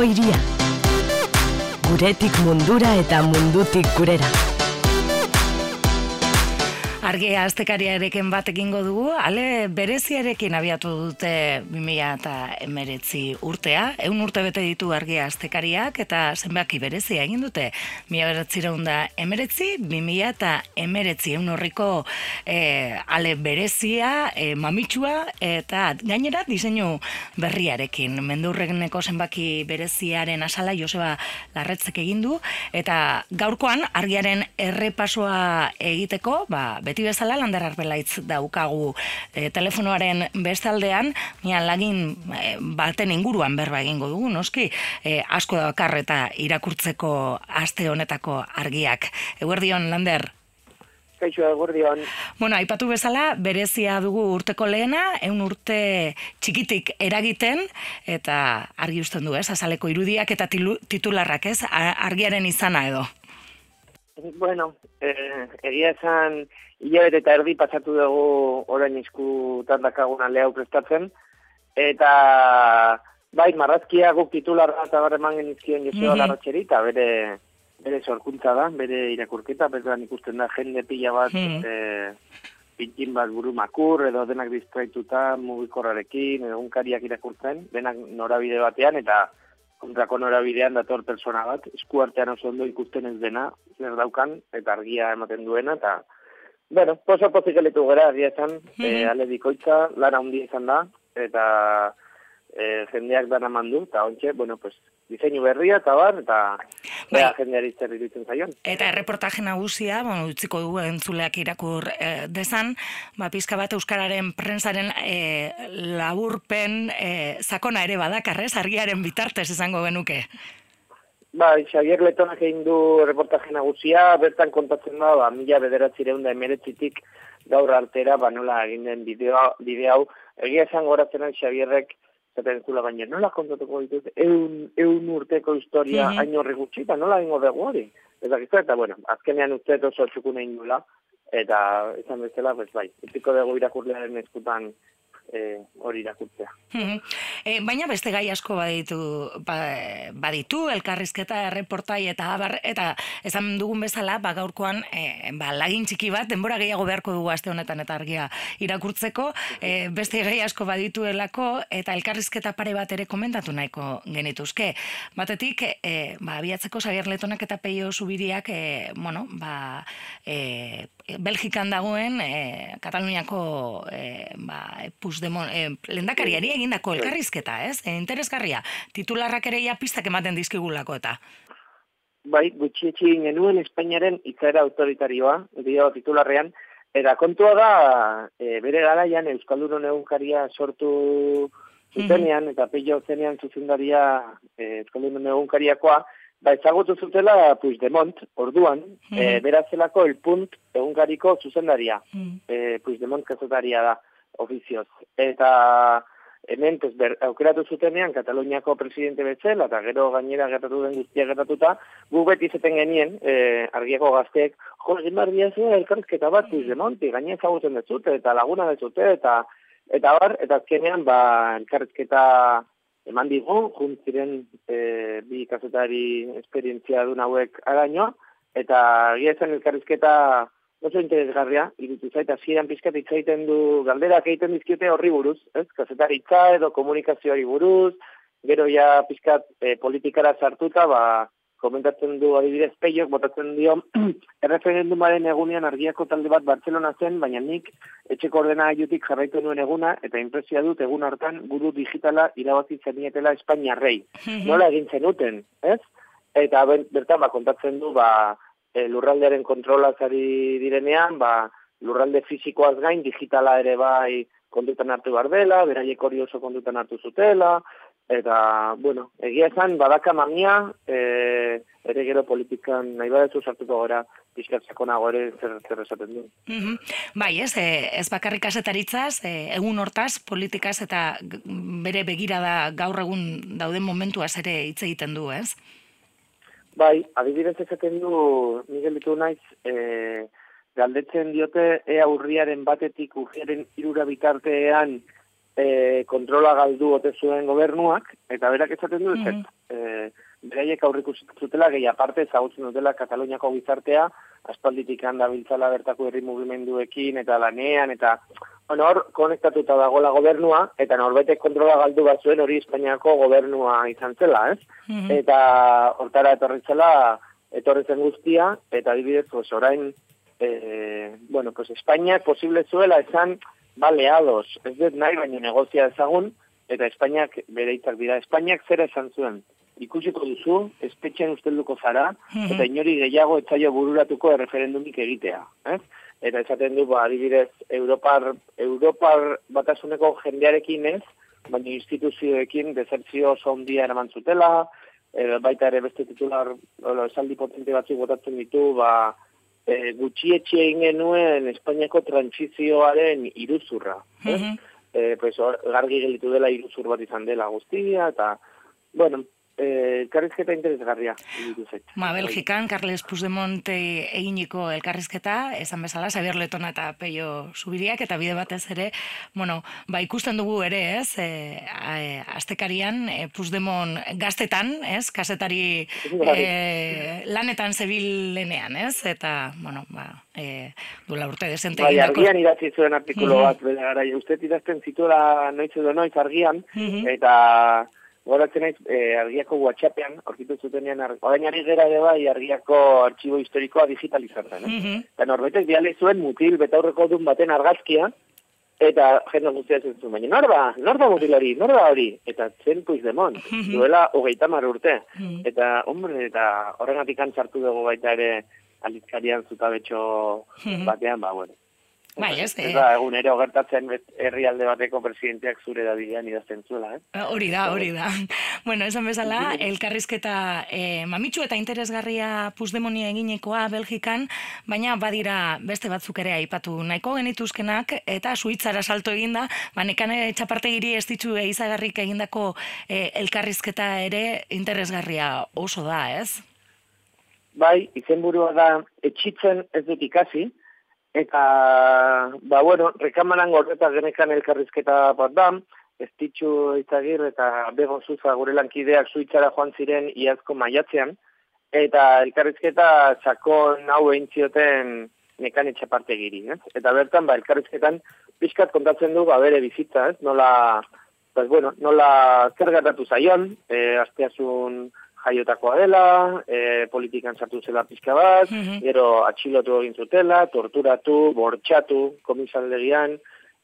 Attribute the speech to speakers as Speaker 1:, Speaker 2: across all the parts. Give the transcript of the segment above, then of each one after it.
Speaker 1: Bilbo iria. Guretik mundura eta mundutik gurera.
Speaker 2: Argia astekariarekin bat egingo dugu, ale bereziarekin abiatu dute 2000 eta emeretzi urtea, eun urte bete ditu argia astekariak eta zenbaki berezia egin dute, mila beratzira da emeretzi, 2000 eta emeretzi eun horriko e, ale berezia, e, mamitsua eta gainera diseinu berriarekin, mendurreneko zenbaki bereziaren asala Joseba Larretzek egin du, eta gaurkoan argiaren errepasoa egiteko, ba, beti beti bezala lander arbelaitz daukagu e, telefonoaren bestaldean, nian lagin e, baten inguruan berba egingo dugu, noski, e, asko dakar eta irakurtzeko aste honetako argiak. Eguerdion, lander?
Speaker 3: Kaixo, eguerdion.
Speaker 2: Bueno, aipatu bezala, berezia dugu urteko lehena, eun urte txikitik eragiten, eta argi usten du, ez, azaleko irudiak eta titularrak, ez, argiaren izana edo.
Speaker 3: Bueno, eh, egia esan, hilabete eta erdi pasatu dugu orain izkutan dakaguna lehau prestatzen, eta bai, marrazkia guk titularra eta bar eman genizkien Joseba mm -hmm. eta bere, bere sorkuntza da, bere irakurketa, berdan ikusten da jende pila bat, mm -hmm. pintin bat buru makur, edo denak distraituta, mugikorrarekin, egunkariak irakurtzen, denak norabide batean, eta kontrako norabidean dator persona bat, eskuartean oso ondo ikusten ez dena, zer daukan, eta argia ematen duena, eta Bueno, poso pozik elitu gara, agia esan, mm -hmm. e, ale bikoitza, lara hundi izan da, eta e, jendeak dana mandu, eta ontxe, bueno, pues, diseinu berria, eta bar, eta bai. jendeari zer iruditzen zaion.
Speaker 2: Eta erreportaje nagusia, bueno, utziko dugu entzuleak irakur e, dezan, ba, pizka bat Euskararen prensaren e, laburpen e, sakona ere badakarrez, argiaren bitartez izango genuke.
Speaker 3: Ba, Xavier Letonak egin du reportaje nagusia, bertan kontatzen da, ba, mila bederatzireun da emeretzitik gaur artera, ba, nola egin den bideo, bideo hau. Egia esan goratzen Xavierrek, zaten zula baina, nola kontatuko ditut, eun, eun urteko historia mm -hmm. hain horri gutxi, ba, nola ingo dugu hori. Eta, eta, bueno, azkenean uste oso txukun egin dula, eta, esan bezala, pues, bai, itiko dugu irakurlearen eskutan, e, hori irakurtzea.
Speaker 2: e, baina beste gai asko baditu, ba, baditu elkarrizketa erreportai eta abar, eta esan dugun bezala, ba, gaurkoan e, ba, lagin txiki bat, denbora gehiago beharko dugu aste honetan eta argia irakurtzeko, e, beste gai asko badituelako eta elkarrizketa pare bat ere komentatu nahiko genituzke. Batetik, e, ba, abiatzeko Xavier eta Peio Zubiriak, e, bueno, ba, e, Belgikan dagoen e, Kataluniako e, ba, Puigdemont e, lendakariari egindako elkarrizketa, ez? E, interesgarria. Titularrak ere ja pistak ematen dizkigulako eta.
Speaker 3: Bai, gutxietxi genuen Espainiaren itzera autoritarioa, dio titularrean, eta kontua da, e, bere garaian Euskaldun egunkaria sortu zutenean, eta peio zenean zuzendaria e, Euskaldun egunkariakoa, ba, ezagutu zutela Puigdemont, orduan, mm -hmm. berazelako el punt egunkariko zuzendaria, mm -hmm. Puigdemont kazetaria da, ofizioz. Eta hemen, pues, ber, aukeratu zutenean, Kataloniako presidente betzela, eta gero gainera gertatu den guztia gertatuta, gu beti zeten genien, e, argiako gazteek, jo, egin behar diazua elkarrizketa bat Puigdemonti, gaine ezagutzen dezute, eta laguna dezute, eta eta bar, eta azkenean, ba, elkarrizketa eman digu, juntziren e, bi kazetari esperientzia duen hauek araño, eta gira zen elkarrizketa oso interesgarria, irutu zaita, ziren pizkat itzaiten du galderak egiten dizkiote horri buruz, ez? Kazetaritza edo komunikazioari buruz, gero ja pizkat e, politikara sartuta, ba, komentatzen du adibidez peiok, botatzen dio, erreferendumaren egunean argiako talde bat Barcelona zen, baina nik etxeko ordena aiotik jarraitu nuen eguna, eta impresia dut egun hartan guru digitala irabazi zenietela Espainia rei. Mhm. Nola egin zenuten, ez? Eta bertan, ba, kontatzen du, ba, e, lurraldearen kontrola zari direnean, ba, lurralde fizikoaz gain, digitala ere bai kondutan hartu bardela, beraiek hori oso kondutan hartu zutela, Eta, bueno, egia esan, badaka mamia, e, ere gero politikan nahi badetu sartuko gara, pixkatzeko nago ere zer, zer esaten du.
Speaker 2: Mm Bai, ez, e, ez bakarrik asetaritzaz, e, egun hortaz, politikaz eta bere begira da gaur egun dauden momentuaz ere hitz egiten du, ez?
Speaker 3: Bai, adibidez esaten du, Miguel ditu naiz, e, galdetzen diote, ea urriaren batetik urriaren irura bitartean, e, kontrola galdu ote zuen gobernuak, eta berak esaten du,
Speaker 2: Mhm.
Speaker 3: e, beraiek aurriku zutela, gehi aparte ezagutzen dutela Kataluniako gizartea, aspalditik handa biltzala bertako herri mugimenduekin, eta lanean, eta bueno, hor, konektatuta dagoela gobernua, eta norbaitek kontrola galdu bat zuen hori Espainiako gobernua izan zela, ez?
Speaker 2: Mhm.
Speaker 3: Eta hortara etorri zela, etorri zen guztia, eta adibidez, pues, orain, e, bueno, pues Espainiak posible zuela esan, baleados, ez dut nahi, baina negozia ezagun, eta Espainiak bere hitzak dira. Espainiak zera esan zuen, ikusiko duzu, espetxean ustelduko zara,
Speaker 2: Mhm.
Speaker 3: eta inori gehiago etzaio bururatuko erreferendumik egitea. Ez? Eta esaten du, ba, adibidez, Europar, Europar batasuneko jendearekin ez, baina instituzioekin dezertzio oso ondia eraman zutela, e, baita ere beste titular, olo, esaldi potente batzuk botatzen ditu, ba, e, gutxietxe egin genuen Espainiako trantzizioaren iruzurra. ez?
Speaker 2: Mhm.
Speaker 3: e, pues, gargi gelitu dela iruzur bat izan dela guztia, eta, bueno, e, karrizketa interesgarria.
Speaker 2: Ma, Belgikan, Carles Puigdemont eginiko elkarrizketa, esan bezala, Xabier Letona eta Peio Zubiriak, eta bide batez ere, bueno, ba, ikusten dugu ere, ez, e, a- astekarian, e, Puigdemont gaztetan, ez, kasetari e, lanetan zebilenean, ez, eta, bueno, ba, e, duela urte desente
Speaker 3: Bai, argian idatzi zuen artikulu
Speaker 2: Mhm.
Speaker 3: bat, bere gara, idazten zituela noiz edo noiz argian,
Speaker 2: Mhm.
Speaker 3: eta goratzen naiz, e, argiako whatsappean, aurkitu zutenean, ar- orain ari gera ere bai, argiako artxibo historikoa digitalizatzen, eh?
Speaker 2: Mhm.
Speaker 3: Eta norbaitek biale zuen mutil betaurreko dun baten argazkia, eta jende guztia zen zuen, baina nor da, nor da mutil hori, nor da hori, eta zen Puigdemont,
Speaker 2: Mhm.
Speaker 3: duela hogeita mar urte,
Speaker 2: Mhm.
Speaker 3: eta, hombre, eta horregatik antzartu dugu baita ere alitzkarian zutabetxo
Speaker 2: Mhm.
Speaker 3: batean, ba, bueno.
Speaker 2: Bai, ez,
Speaker 3: Ez
Speaker 2: eh.
Speaker 3: da, egun ere ogertatzen bet- herrialde bateko presidenteak zure da bidean idazten zuela, eh?
Speaker 2: Hori da, hori da. Bueno, esan bezala, elkarrizketa e, mamitsu eta interesgarria Puigdemonia eginekoa Belgikan, baina badira beste batzuk ere aipatu nahiko genituzkenak, eta suitzara salto eginda, ba, nekane txapartegiri ez ditu eizagarrik egindako e, elkarrizketa ere interesgarria oso da, ez?
Speaker 3: Bai, izenburua da etxitzen ez dut ikasi, eta, ba, bueno, rekamaran gordeta genekan elkarrizketa bat da, ez ditxu izagir eta bego zuza gure lankideak suitzara joan ziren iazko maiatzean, eta elkarrizketa sakon hau egin zioten nekan etxapartegiri, ez? Eta bertan, ba, elkarrizketan pixkat kontatzen du, ba, bere bizitza, ez? Nola, pues, bueno, nola zer gertatu zaion, e, asteasun jaiotakoa dela, e, politikan sartu zela pixka bat,
Speaker 2: Mhm.
Speaker 3: gero atxilotu egin zutela, torturatu, bortxatu, komisaldegian,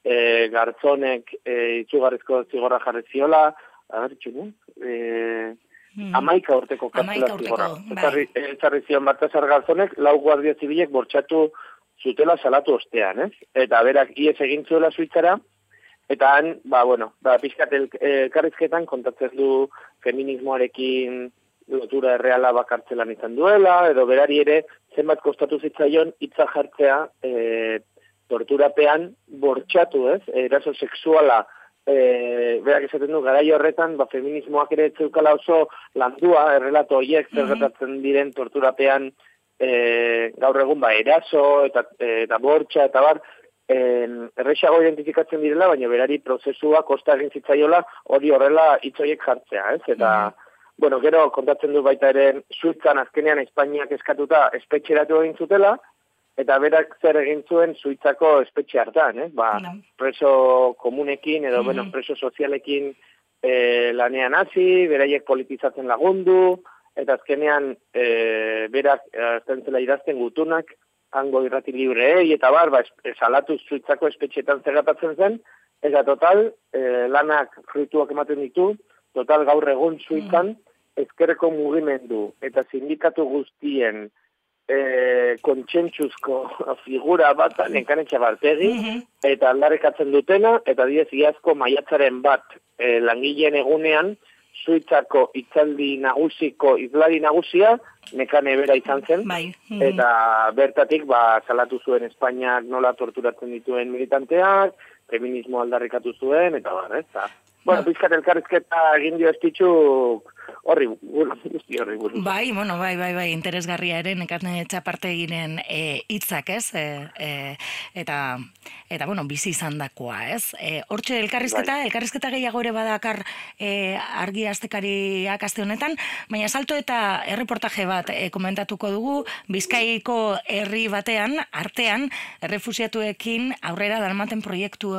Speaker 3: e, gartzonek e, itzugarrizko zigorra jarri ziola, a ber, txunu, e,
Speaker 2: Mhm.
Speaker 3: amaika urteko kartzela
Speaker 2: urteko,
Speaker 3: zigorra.
Speaker 2: bai.
Speaker 3: Ezarri, zion Baltasar gartzonek, lau guardia zibilek bortxatu zutela salatu ostean, ez? Eta berak ies egin zuela suitzara, eta han, ba, bueno, ba, pixkat elkarrizketan kontatzen du feminismoarekin lotura erreala bakartzelan izan duela, edo berari ere zenbat kostatu zitzaion hitza jartzea e, torturapean bortxatu, ez? Eraso sexuala e, berak esaten du, garai horretan, ba, feminismoak ere etzeukala oso landua, errelato horiek zer
Speaker 2: Mhm.
Speaker 3: gertatzen diren torturapean e, gaur egun, ba, eraso eta, e, eta bortxa, eta bar, en, errexago identifikatzen direla, baina berari prozesua kosta egin zitzaiola hori horrela hitzoiek jartzea, ez? Eta, bueno, gero kontatzen du baita ere, Suitzan azkenean Espainiak eskatuta espetxeratu egin zutela, eta berak zer egin zuen Suitzako espetxe hartan, eh? Ba,
Speaker 2: No.
Speaker 3: preso komunekin edo,
Speaker 2: Mhm.
Speaker 3: bueno, preso sozialekin e, lanean hasi, beraiek politizatzen lagundu, eta azkenean e, berak azten zela idazten gutunak, hango irrati libreei, eta bar, ba, salatu Suitzako espetxetan zergatatzen zen, eta total, e, lanak fruituak ematen ditu, total gaur egun Suitzan, ezkerreko mugimendu eta sindikatu guztien e, kontsentsuzko figura bat nenkanetxa bartegi,
Speaker 2: Mhm.
Speaker 3: eta aldarrekatzen dutena, eta diez iazko maiatzaren bat e, langileen egunean, Suitzako itzaldi nagusiko izlari nagusia, nekane bera izan zen,
Speaker 2: Bai. Mhm.
Speaker 3: eta bertatik ba, salatu zuen Espainiak nola torturatzen dituen militanteak, feminismo aldarrikatu zuen, eta bar, ez da. Bueno,
Speaker 2: Ba.
Speaker 3: pizkat elkarrizketa egin dio estitxuk horri buruz, guzti horri buruz.
Speaker 2: Bai, bueno, bai, bai, bai, interesgarria ere nekatne txaparte eginen e, hitzak, ez? E, e, eta, eta, bueno, bizi izan dakoa, ez? E, hortxe, elkarrizketa,
Speaker 3: Bai.
Speaker 2: elkarrizketa gehiago ere badakar e, argi astekariak aste honetan, baina salto eta erreportaje bat e, komentatuko dugu, Bizkaiko herri batean, artean, errefusiatuekin aurrera darmaten proiektu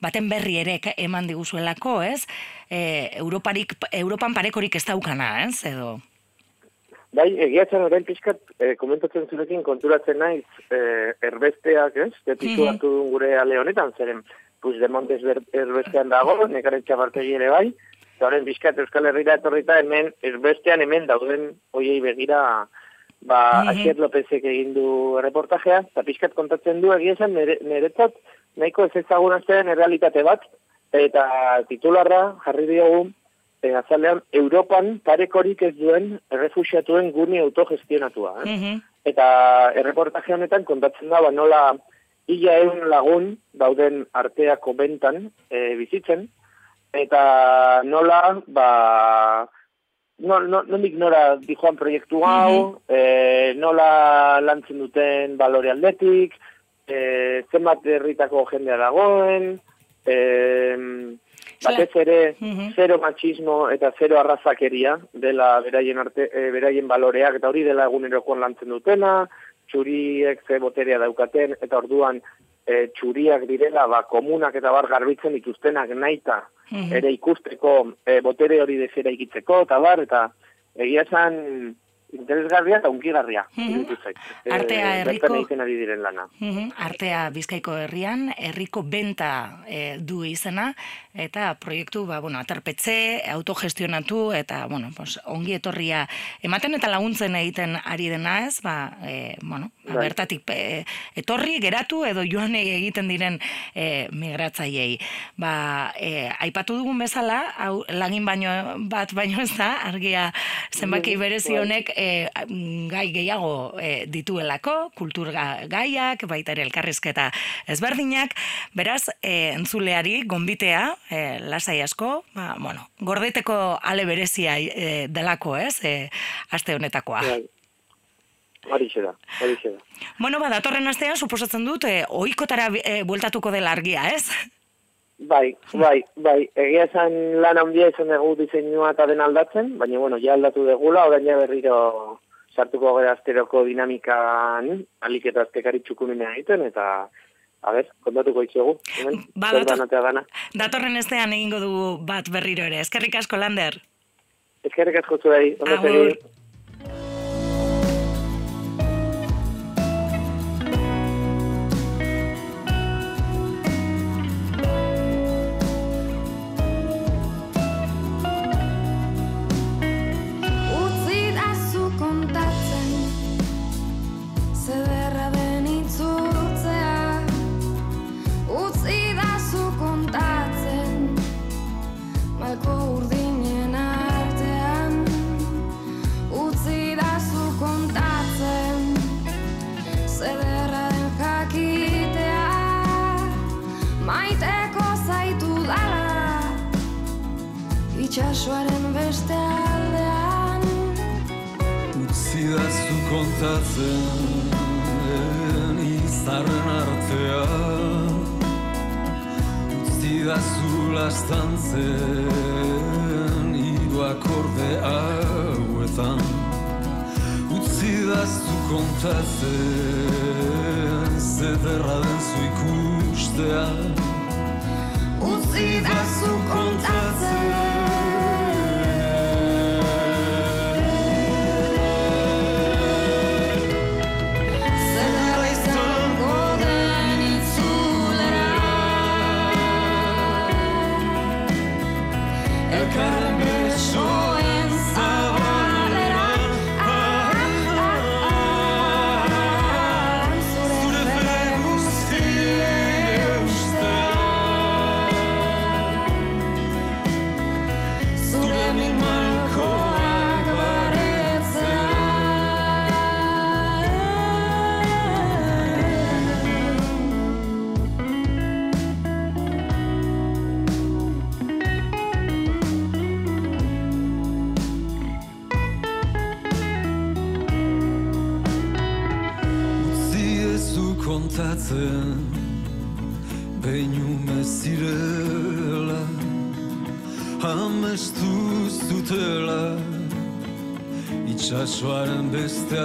Speaker 2: baten berri ere eman diguzuelako, ez? E, Europarik, Europan parekorik ez daukana, ez? Edo...
Speaker 3: Bai, egiatzen orain pixkat, e, komentatzen zurekin konturatzen naiz, e, erbesteak, ez? De titulatu
Speaker 2: Mhm.
Speaker 3: duen gure ale honetan, zeren, Puigdemontes ber, erbestean dago, nekaren txabartegi ere bai, eta orain pixkat Euskal Herriera etorrita hemen, erbestean hemen dauden, oiei begira, ba,
Speaker 2: Mhm.
Speaker 3: Asier Lopezek egin du reportajea, eta pixkat kontatzen du egia esan nere, niretzat nahiko ez ezaguna zen errealitate bat, eta titularra jarri diogu, e, azalean, Europan parekorik ez duen errefusiatuen gune autogestionatua. Eh?
Speaker 2: Mhm.
Speaker 3: Eta erreportaje honetan kontatzen da, ba, nola ila egun lagun dauden arteako bentan e, bizitzen, eta nola, ba, no, no, nondik nora dijoan proiektu hau, e, nola lantzen duten balore aldetik, e, zenbat herritako jendea dagoen, e, batez ere zero machismo eta zero arrazakeria dela beraien arte e, beraien baloreak eta hori dela egunerokoan lantzen dutena, txuriek ze boterea daukaten eta orduan e, txuriak direla ba komunak eta bar garbitzen dituztenak naita ere ikusteko e, botere hori desera ikitzeko eta bar eta egia esan interesgarria eta unkigarria.
Speaker 2: Mhm.
Speaker 3: iruditu zait. E,
Speaker 2: Artea herriko-
Speaker 3: egiten ari diren lana.
Speaker 2: Mhm, Artea Bizkaiko herrian, herriko benta e, du izena, eta proiektu, ba, bueno, aterpetze, autogestionatu, eta, bueno, pues, ongi etorria ematen eta laguntzen egiten ari dena ez, ba, e, bueno, ba,
Speaker 3: Bai.
Speaker 2: bertatik e, etorri, geratu, edo joan egiten diren e, migratzaiei. Ba, e, aipatu dugun bezala, hau lagin baino bat baino ez da, argia zenbaki
Speaker 3: Mhm,
Speaker 2: berezi
Speaker 3: bai.
Speaker 2: honek e, gai gehiago e, dituelako, kultur ga- gaiak, baita ere elkarrizketa ezberdinak, beraz, e, entzuleari, gonbitea, e, lasai asko, ba, bueno, gordeteko ale berezia e, delako, ez, e, aste honetakoa.
Speaker 3: Bai. Horixe da, horixe da.
Speaker 2: Bueno, ba, datorren astean, suposatzen dut, e, oikotara e, bueltatuko dela argia, ez?
Speaker 3: Bai, bai, bai. Egia esan lan handia izan dugu diseinua eta den aldatzen, baina bueno, ja aldatu degula, orain ja berriro sartuko gara asteroko dinamikan, alik eta aztekari txukunina egiten, eta, a ber, kontatuko itxegu. Hemen,
Speaker 2: Ba, dator-. Datorren astean egingo dugu bat berriro ere. Eskerrik asko, Lander.
Speaker 3: Ezkerrik asko zuei,
Speaker 2: Agur.
Speaker 4: Zu kontatzen
Speaker 5: izarren artean Utzi da zu lastantzen hiru akorde hauetan. Utzi kontatzen zederra den zu ikustean
Speaker 4: Utzi kontatzen
Speaker 5: Itxasoaren beste